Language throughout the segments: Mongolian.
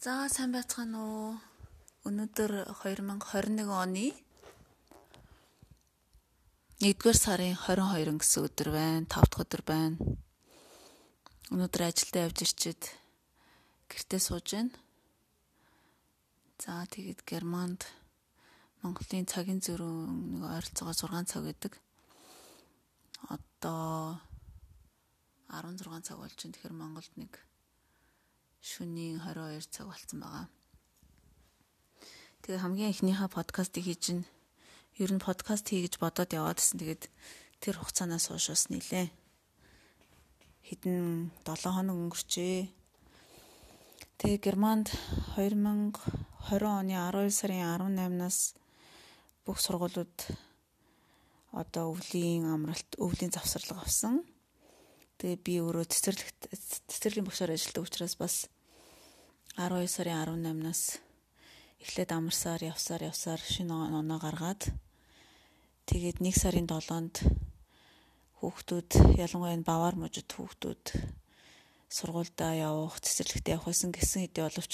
За сайн байцгаана уу? Өнөөдөр 2021 оны 1-р сарын 22 гэсэн өдөр байна. 5 дахь өдөр байна. Өнөөдөр ажилдаа явж ирчихэд гэртээ сууж байна. За тэгээд Германд Монголын цагийн зөрүүн нэг ойролцоогоо 6 цаг байдаг. Одоо 16 цаг болж байна. Тэгэхээр Монголд нэг шөнийн 22 цаг болсон байгаа. Тэгээ хамгийн эхнийхээ подкастыг хийж ин ер нь подкаст хий гэж бодоод яваадсэн. Тэгээд тэр хугацаанаас хойш бас нилээ. Хэдэн 7 хоног өнгөрчээ. Тэгээ Германд 2020 оны 12 сарын 18-наас бүх сургуулиуд одоо өвлийн амралт, өвлийн завсарлага авсан. Тэгээ би өөрөө цэцэрлэгт цэцэрлийн багшаар ажилладаг учраас бас 12 сарын 18-наас эхлээд амарсаар явсаар явсаар шинэ оноо гаргаад тэгээд 1 сарын 7-нд хүүхдүүд ялангуяа энэ бавар мужид хүүхдүүд сургуульдаа явах цэцэрлэгтээ явах гэсэн гэсэн хэдий боловч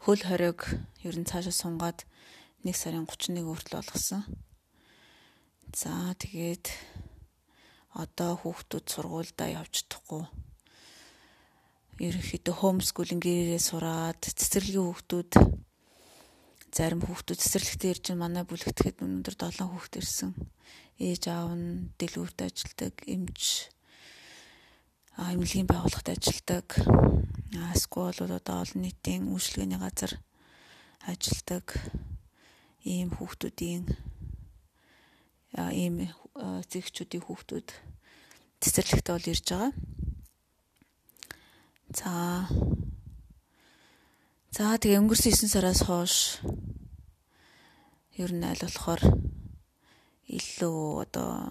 хөл хориог ер нь цаашаа сунгаад 1 сарын 31 хүртэл болгосон. За тэгээд одоо хүүхдүүд сургуульдаа явж чадахгүй. Ерөнхийдөө хоумскулинг гэрээрээ сураад цэцэрлэгийн хүүхдүүд зарим хүүхдүүд цэцэрлэгтээ ирж манай бүлэгтгэхэд өнөөдөр 7 хүүхд ирсэн. Ээж аав нь дэлгүүрт ажилладаг, эмч эмнэлгийн байгууллагт ажилладаг. Эсвэл одоо олон нийтийн үйлчлэгээний газар ажилладаг ийм хүүхдүүдийн ийм зэгчүүдийн хүүхдүүд цэцэрлэгтээ бол ирж байгаа. За. За тэгээ өнгөрсөн 9 сараас хойш ер нь аль болохоор илүү одоо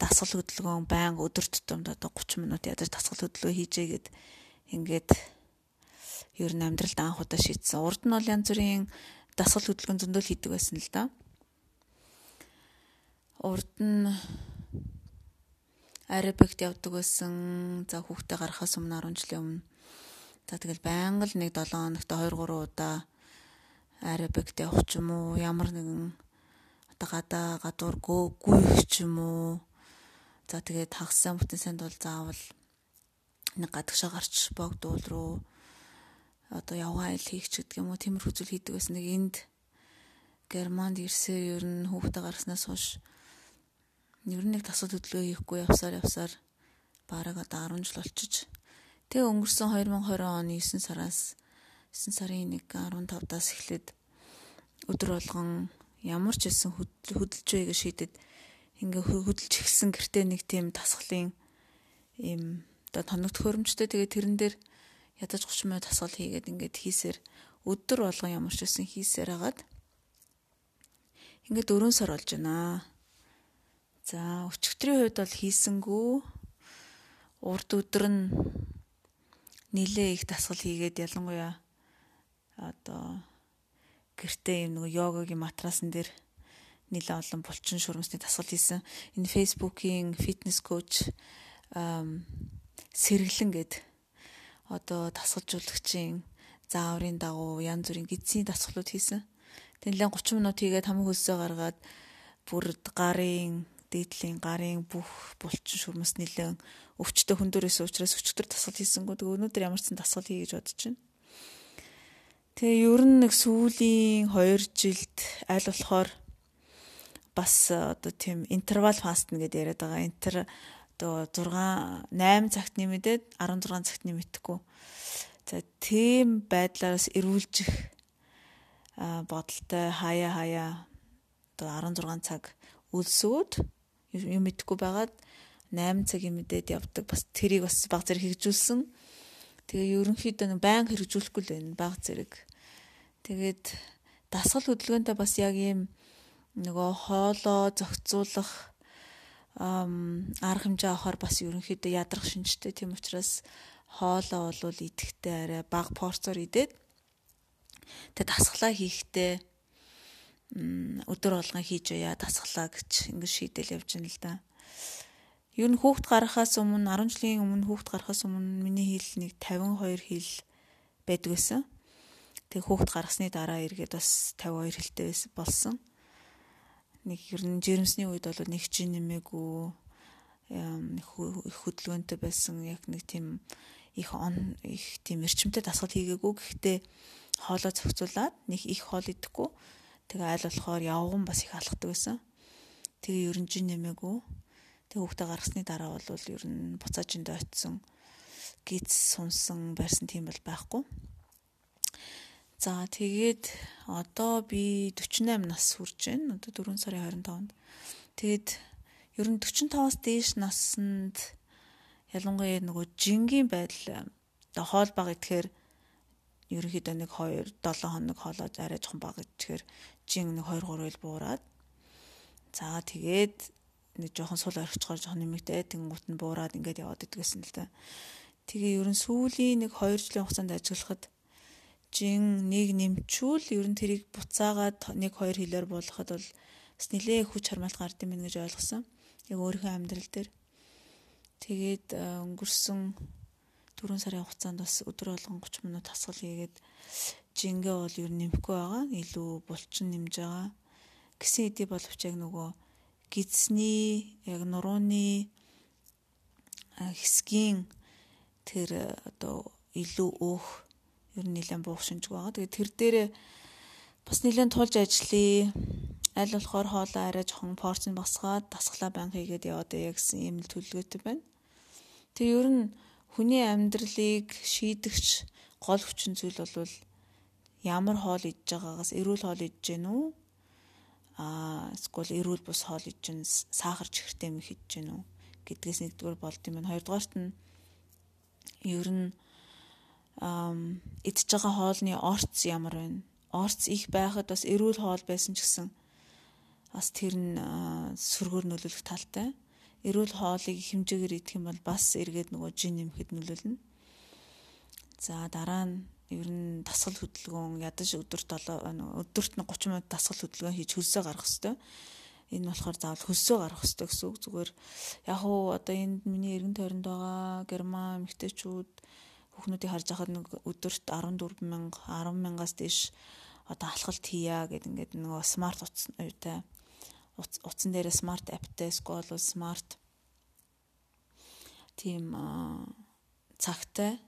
дасгал хөдөлгөөн байнга өдөр тутамд одоо 30 минут ядаж дасгал хөдөлгөөн хийжээгээд ингээд ер нь амьдралд анх удаа шийдсэн. Урд нь бол янз бүрийн дасгал хөдөлгөөн зөндөл хийдэг байсан л да урд нь арабикт явдаг байсан. За хүүхдээ гарахаас өмнө 10 жилийн өмнө. За тэгэл байнга л нэг 7 хоногт 2 3 удаа арабикт явах ч юм уу, ямар нэгэн одоо гадаа гадуур гүйх ч юм уу. За тэгээд хагасан бүтэн санд бол заавал нэг гадагшаа гарч богдуул руу одоо явгаа айл хийх ч гэдэг юм уу тиймэрхүү зүйл хийдэг байсан. Нэг энд Германд ирсээр ер нь хүүхдээ гаргаснаас хойш ер нь нэг тасал хөдөлгөөн хийхгүй явсаар явсаар бараг одоо 10 жил болчих. Тэгээ өнгөрсөн 2020 оны 9 сараас 9 сарын 1 15-даас эхлээд өдөр болгон ямар ч хэлсэн хөдөлж байгааг шийдэд ингээ хөдөлж ихсэн гэртээ нэг тийм тасгалын ийм одоо тоног төхөөрөмжтэй тэгээ тэрэн дээр ядаж 30 минут тасгал хийгээд ингээд хийсээр өдөр болгон ямар ч хэлсэн хийсээр хагаад ингээд 4 сар болж байна. За өчигдрийн хувьд бол хийсэнгүү урд өдөр нь нилээ их дасгал хийгээд ялангуяа одоо гэртээ юм нэг йогагийн матрасан дээр нилээ олон булчин шурамсны дасгал хийсэн. Энэ фейсбુકийн фитнес коуч сэргэлэн гэд одоо дасгалжуулагчийн зааврын дагуу янз бүрийн гидсийн дасгалууд хийсэн. Тэнлэн 30 минут хийгээд хамаг хөлсөө гаргаад бүр гарын дээдлийн гарын бүх булчин шүрмэс нэлээд өвчтөе хөндөрөөс учраас өчтөр тасгал хийсэнгүү. Тэгээ өнөөдөр ямар ч тасгал хий гэж бодож байна. Тэгээ ер нь нэг сүүлийн 2 жилд аль болохоор бас одоо тийм интервал фастинг гэдээ яриад байгаа. Интер одоо 6 8 цагт нэмэдээд 16 цагт нэмэтгэхгүй. За тийм байдлаараас эрүүлжих бодолтой хаяа хаяа одоо 16 цаг үлсүүд юм мэдэхгүй байгаад 8 цагийн мэдээд явдаг. Бас тэрийг бас баг зэрэг хэрэгжүүлсэн. Тэгээ ерөнхийдөө баян хэрэгжүүлэхгүй л байна баг зэрэг. Тэгээд дасгал хөдөлгөөнтэй бас яг ийм нөгөө хоолоо зохицуулах арга хэмжээ авахар бас ерөнхийдөө ядрах шинжтэй. Тийм учраас хоолоо болвол идэхтэй арай баг порцоор идээд тэгээ дасгалаа хийхдээ өдөр болгон хийж яа тасглаа гэж ингэ шийдэл явж байна л да. Ер нь хүүхд гарахаас өмнө 10 жилийн өмнө хүүхд гарахаас өмнө миний хил нэг 52 хил байдаг байсан. Тэг хүүхд гаргасны дараа эргээд бас 52 хэлтэй болсон. Нэг ер нь жирэмсний үед бол нэг чи нэмээгүй их хөдөлгөөнтэй байсан яг нэг тийм их он их тийм эрчимтэй дасгал хийгээгүй гэхдээ хоолоо зохицуулаад нэг их хоол идэхгүй тэгээ айл болохоор явган бас их алхдаг байсан. Тэгээ ерөн жин нэмээгүй. Тэгээ хүүхдээ гаргасны дараа бол ер нь буцаажинд очсон гиз сунсан барьсан тийм бол байхгүй. За тэгээд одоо би 48 нас хүрч байна. Одоо 4 сарын 25-нд. Тэгээд ер нь 45-аас дээш наснд ялангуяа нөгөө жингийн байдал одоо хоол баг идэхээр ерөнхийдөө нэг 2 7 хоног хоолоо арай жоохон баг идэхээр жин нэг 2 3 ил буураад за тэгээд нэг жоохон сул орхичгоор жоохон нэмэгдээ тэнгуут нь буураад ингээд яваад идэгсэн л да. Тэгээ ерөн сүүлийн нэг 2 жилийн хугацаанд ажиллахад жин нэг нэмчүүл ер нь тэрийг буцаагаад нэг 2 хилээр болгоход бол бас нилээ хүч хармаалт гард юм гэж ойлгосон яг өөрийнхөө амьдрал дээр. Тэгээд э, өнгөрсөн 4 сарын хугацаанд бас өдөр болгон 30 минут тасгал хийгээд жингээ бол ер нь нэмэхгүй байгаа. Илүү булчин нэмж байгаа. Гэсэн хэдий боловч яг нөгөө гидсний яг нурууны хэсгийн тэр одоо илүү өөх ер нь нэлээд буух шинжгүй байгаа. Тэгээд тэр дээрээ бас нэлээд тулж ажиллая аль болохоор хоолоо арай жоохон порц нь босгоод тасглаа банк хийгээд яваад яа гэсэн юм төлөвлөгөөтэй байна. Тэг ер нь хүний амьдралыг шийдэгч гол хүчин зүйл бол ямар хоол идж байгаагаас эрүүл хоол идж гэнэ үү? Аа эсвэл эрүүл бус хоол идж гэн сахар чихэртэй юм идж гэнэ үү гэдгээс нэгдүгээр болд юм байна. Хоёрдугаарт нь ер нь ам идж байгаа хоолны орц ямар байна? Орц их байхад бас эрүүл хоол байсан ч гэсэн бас тэр нь сүргээр нөлөөлөх талтай. Эрүүл хоолыг хэмжээгээр идэх юм бол бас эргээд нөгөө жин нэмэхэд нөлөөлнө. За дараа нь ер нь дасгал хөдөлгөөн ядаж өдөрт өдөрт нь 30 минут дасгал хөдөлгөөн хийж хөлсөө гаргах хэрэгтэй. Энэ болохоор заавал хөлсөө гаргах хэрэгтэй гэсэн үг. Зүгээр яг уу одоо энд миний эргэн тойронд байгаа герман эмэгтэйчүүд хүүхнүүдийг харж байхад нэг өдөрт 14 мянга 10 мянгаас дээш одоо алхалт хийя гэд ингээд нөгөө смарт утас үүтэй утсан дээр смарт аптай эсвэл смарт тийм цагтай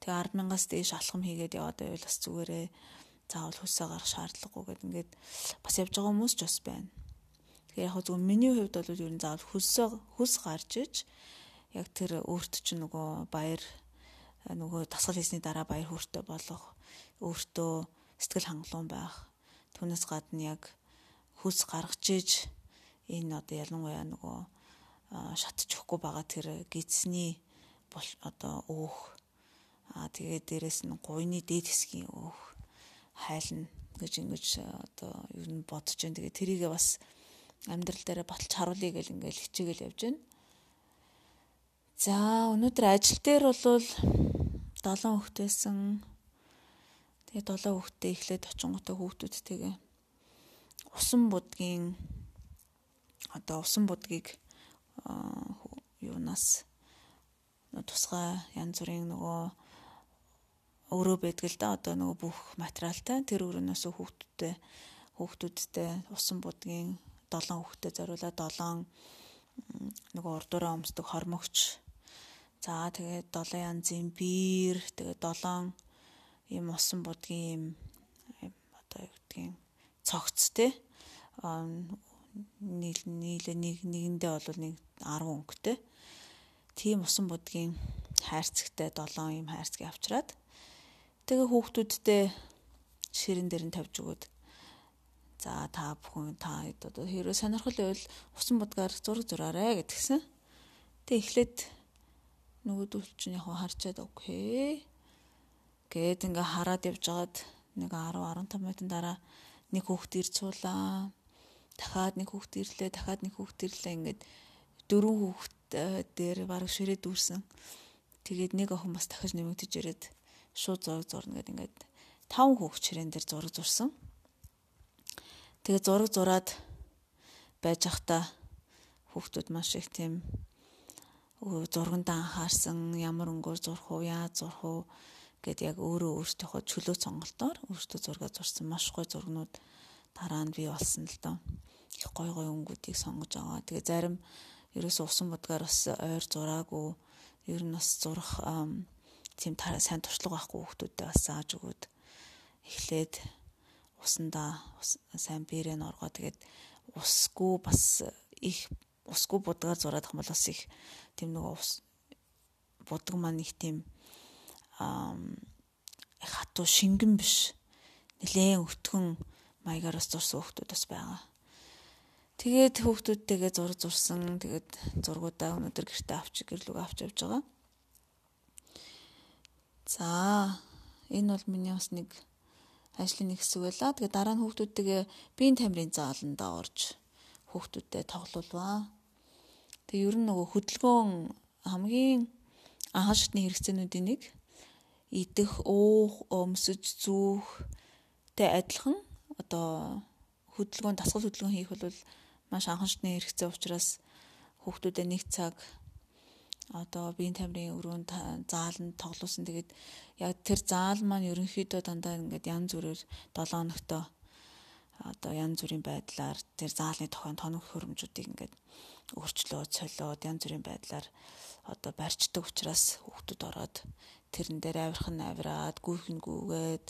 тэгээ 100000-аас дээш алхам хийгээд яваад байвал бас зүгээрээ заавал хөсөө гарах шаардлагагүй гэд ингээд бас явж байгаа хүмүүс ч бас байна. Тэгээ яг зөв миний хувьд бол ер нь заавал хөсөө хөс гарч иж яг тэр өөрт чинь нөгөө баяр нөгөө тасгал хийсний дараа баяр хөөртэй болох өөртөө сэтгэл хангалуун байх. Түүнээс гадна яг хүс гаргаж иж энэ одоо ялангуяа нөгөө шатж өгөхгүй байгаа тэр гидсний одоо өөх аа тэгээд дээрэс нь гуйны дээд хэсгийн өөх хайлна гэж ингэж одоо ер нь бодож जैन тэгээд тэрийгээ бас амьдрал дээр баталж харуулъя гэл ингээл хичээгээл явж байна. За өнөөдөр ажил дээр бол 7 хүүхдээсэн тэгээд 7 хүүхдээ эхлээд очингуудаа хүүхдүүдтэйгээ усан будгийн одоо усан будгийг юунаас тусгай янз бүрийн нөгөө өрөө байдаг л да одоо нөгөө бүх материалтай тэр өрөөнөөс хүүхдүүдтэй хүүхдүүдтэй усан будгийн 7 хүүхдэд зориулаад 7 нөгөө урдуураа өмсдөг хормогч. За тэгээд 7 янзын биер тэгээд 7 ийм усан будгийн ийм одоо юу гэдгийг цогц те нийл нийлээ нэг нэгэндээ бол нэг 10 өнгөтэй. Тийм усан будгийн хайрцагтай 7 юм хайрцаг авчраад тэгээ хүүхдүүдтэй ширэн дээр нь тавьж өгöd. За та бүхэн та хэд одоо хэрвээ сонирхол байвал усан будгаар зураг зураарэ гэдгсэн. Тэг эхлээд нөгөөдөл чинь яг харчаад окей Гээд ингээ хараад явж байгаад нэг 10 15 минутын дараа нэг хүүхд ирж суулаа. Дахиад нэг хүүхд ирлээ, дахиад нэг хүүхд ирлээ ингээд дөрвөн хүүхд дээр бараг ширээ дүүрсэн. Тэгээд нэг охин бас дахиж нэмэгдэж ирээд шууд зураг зурна гэд ингээд таван хүүхд ширээн дээр зураг зурсан. Тэгээд зураг зураад байж захта хүүхдүүд маш их тийм зургандаа анхаарсан ямар өнгөөр зурх уу, яаж зурх уу гэд яг өөрөө өөртөөхөө чөлөө сонголтоор өөртөө зураг зурсан маш гоё зургнууд дараа нь бий болсон л доо. Их гоё гоё өнгүүдийг сонгож байгаа. Тэгээ зарим ерөөсөө усан будгаар бас ойр зураагүй ер нь бас зурах тийм сайн туршлага байхгүй хүмүүстэй бас зааж өгөөд эхлээд усандаа сайн бэрэн оргоо тэгээд усгүй бас их усгүй будгаар зураад их бол бас их тийм нөгөө ус будаг маань их тийм хатуу шингэн биш нэлээд өтгөн маягаар бас зурсан хүмүүс бас байгаа. Тэгээд хүүхдүүдтэйгээ зураг зурсан. Тэгээд зургуудаа өнөөдөр гэртээ авч гэрлүүг авч явж байгаа. За энэ бол миний бас нэг ажлын нэг хэсэг байлаа. Тэгээ дараа нь хүүхдүүдтэйгээ биеийн тамирын зааландаа орж хүүхдүүдтэй тоглолваа. Тэгээ ер нь нөгөө хөдөлгөөн хамгийн анхан шатны хэрэгцээнүүдийн нэг идэх, уух, өмсөж, зүүхтэй адилхан одоо хөдөлгөөн дасгал хөдөлгөөн хийх бол маш анхан шатны хэрэгцээ учраас хүүхдүүдэд нэг цаг одоо биеийн тамирын өрөөнд зааланд тоглуулсан. Тэгээд яг тэр заал маань ерөнхийдөө дандаа ингээд янз бүрээр 7 хоногтой одоо янз бүрийн байдлаар тэр заалны тохион тоног хөрөмжүүдийг ингээд өөрчлөөд солиод янз бүрийн байдлаар одоо барьцдаг учраас хүүхдүүд ороод тэрэн дээр авирхан авираад гүйхэн гүгээд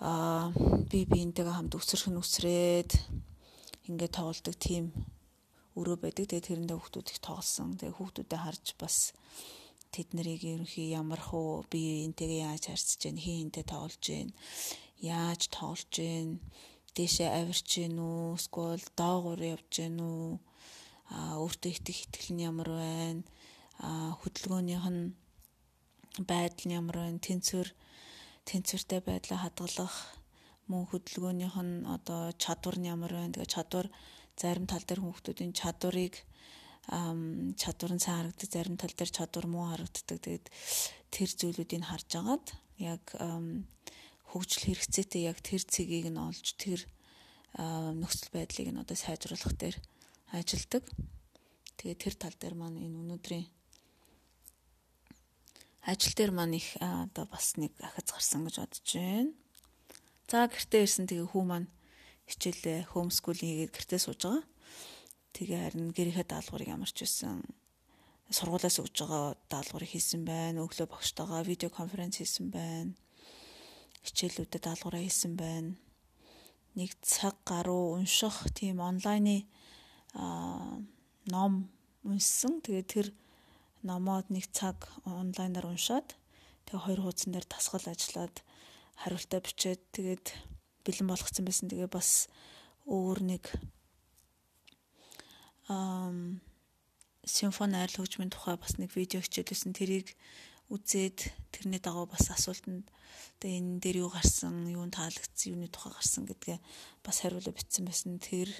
аа би биентэйгээ хамт өсөрхөн үсрээд ингээд тоглолдог тийм өрөө байдаг. Тэгээ тэрэндээ хүүхдүүд их тоглосон. Тэгээ хүүхдүүдэд харж бас тэд нарыг ерөнхий ямар хуу би энтэйгээ яаж харьцаж гэн хин энтэй тоглож гэн яаж тоглож гэн дээшээ авирч гэн үү эсвэл доогуур явж гэн үү а өөртөө итгэх итгэл нь ямар байна а хөдөлгөөнийх нь байдал нь ямар байна? Тэнцвэр тэнцвэртэй байдлаа хадгалах мөн хөдөлгөөнийх нь одоо чадвар нь ямар байна? Тэгээ чадвар зарим тал дээр хүүхдүүдийн чадварыг чадвар нь сайн харагддаг зарим тал дээр чадвар муу харагддаг. Тэгээд тэр зүйлүүдийг харж агаад яг хөгжил хэрэгцээтэй яг тэр цэгийг нь олж тэр нөхцөл байдлыг нь одоо сайжруулах дээр ажилдаг. Тэгээ тэр тал дээр маань энэ өнөөдрийн ажил дээр маань их одоо бас нэг ахиц гарсан гэж бодож байна. За гэртээ ирсэн тэгээ хүү маань хичээлээ хоумскулинг хийгээд гэртээ сууж байгаа. Тэгээ харин гэрийнхээ даалгаврыг ямар ч байсан сургуулаас өгж байгаа даалгаврыг хийсэн байна. Өглөө багштайгаа видео конференц хийсэн байна. Хичээлүүдэд даалгавраа хийсэн байна. Нэг цаг гаруй унших тийм онлайны ном унссан. Тэгээ тэр номоод нэг цаг онлайнаар уншаад тэгээ хоёр хуудсан дээр тасгал ажиллаад хариултаа бичээд тэгээд бэлэн болгоцсон байсан. Тэгээ бас өөр нэг ам симфони арил хөгжмийн тухай бас нэг видео хичээлсэн. Тэрийг үзээд тэрний дагуу бас асуултанд тэгээ энэ дээр юу гарсан, юу таалагдсан, юуны тухай гарсан гэдгээ бас хариулаа бичсэн байсан. Тэр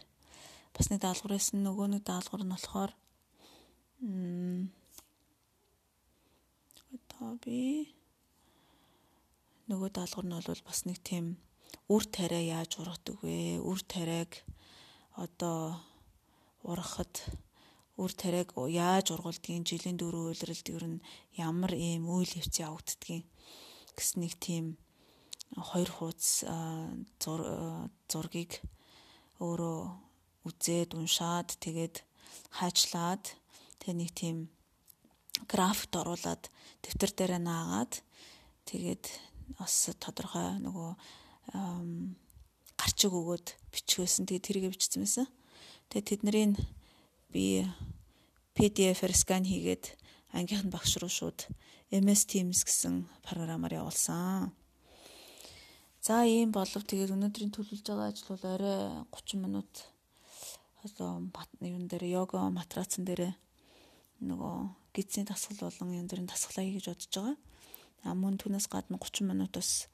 бас нэг даалгавар байсан. Нөгөө нэг даалгавар нь болохоор одоо би нөгөө даалгавар нь бол бас нэг тийм үр тариа яаж ургадаг вэ? Үр тариаг одоо ургахад үр тариаг яаж ургуулдгийг жилийн дөрөв үйлрэлд ер нь ямар ийм үйл явц явагддгийг гэс нэг тийм хоёр хуудас зургийг өөрөө үзээд уншаад тэгээд хаачлаад тэг нэг тийм графикт оруулаад дэвтэр дээр наагаад тэгээд бас тодорхой нөгөө гарчиг өгөөд бичгөөсөн. Тэгээ тэрийг бичсэн байсан. Тэгээ тэднийг би PDF-ээр скан хийгээд ангийнхан багш руу шууд MS Teams гэсэн програмаар явуулсан. За ийм болов тэгээд өнөөдрийн төлөвлөж байгаа ажил бол орой 30 минут одоо юун дээр йога матрацсан дээр нөгөө гидсийн дасгал болон юун дээр дасгалаа хийж бодож байгаа. А мөн түүнээс гадна 30 минут бас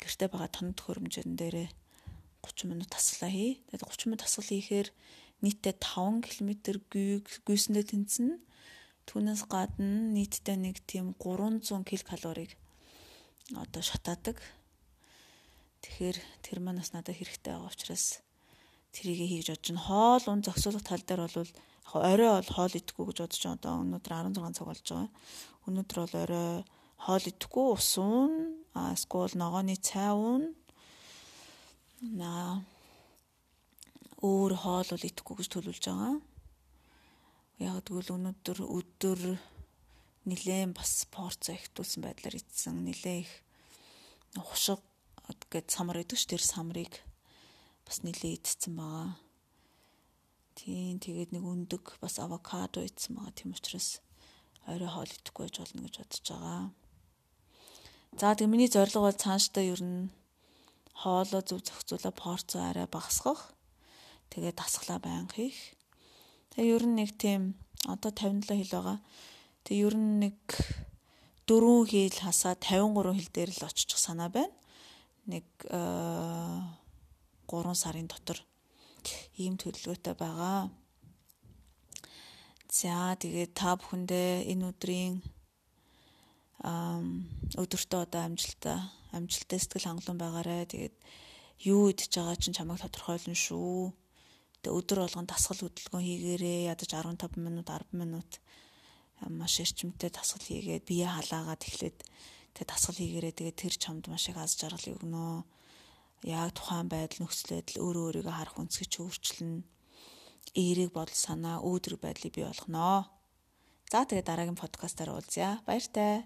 гэрте байгаа тоног хөрөмжөн дээрээ 30 минут таслаа хий. Тэгээд 30 минут тасгал хийхээр нийтдээ 5 км гүйсэндээ тэнцэнэ. Түүнээс гадна нийтдээ нэг тийм 300 ккалорийг одоо шатаадаг. Тэгэхээр тэр манаас надад хэрэгтэй байгаа учраас тэрийг хийж бодож н хоол ун зөксөлөх тал дээр бол орой бол хоол идэхгүй гэж бодож одоо өнөөдөр 16 цаг болж байгаа. Өнөөдөр бол орой хоол идэхгүй ус уун, эсвэл ногооны цай уун. На өөр хоол бол идэхгүй гэж төлөвлөж байгаа. Яг тэгвэл өнөөдөр өдөр нилээн бас порцоо ихтүүлсэн байдлаар идсэн. Нилээ их хушиг гэд самар идэг ш тэр самрыг бас нилээ идсэн байгаа. Тийм тэгээд нэг өндөг бас авокадо идсэн байгаа. Тийм учраас орой хоол идэхгүй байж болно гэж бодож байгаа. За тэгээ миний зорилго бол цаашдаа ер нь хоолоо зөв зохицуулаад порцоо арай багасгах. Тэгээ дасглаа байнга хийх. Тэгээ ер нь нэг тийм одоо 57 хил байгаа. Тэгээ ер нь нэг дөрвөн хил хасаа 53 хил дээр л очих санаа байна. Нэг 3 сарын дотор ийм төлөвлөгөөтэй байгаа. За тэгээд та бүхэндээ энэ өдрийн өдөртөө одоо амжилтаа амжилттай сэтгэл хангалуун байгаарэ. Тэгээд юу идэж байгаа чинь чамайг тодорхойлно шүү. Тэгээд өдөр болгон дасгал хөдөлгөөн хийгээрээ ядаж 15 минут 10 минут маш эрчимтэй дасгал хийгээд бие халаагаад эхлээд тэгээд дасгал хийгээрээ тэгээд тэр чамд маш их аз жаргал өгнө. Яг тухайн байдал нөхцөл байдал өөрөө өөрийгөө харах үнцгэж өөрчлөнө. Эерэг бодол санаа өөдрөг байдлыг бий болгоно. За тэгээд дараагийн подкастаар уулзъя. Баяртай.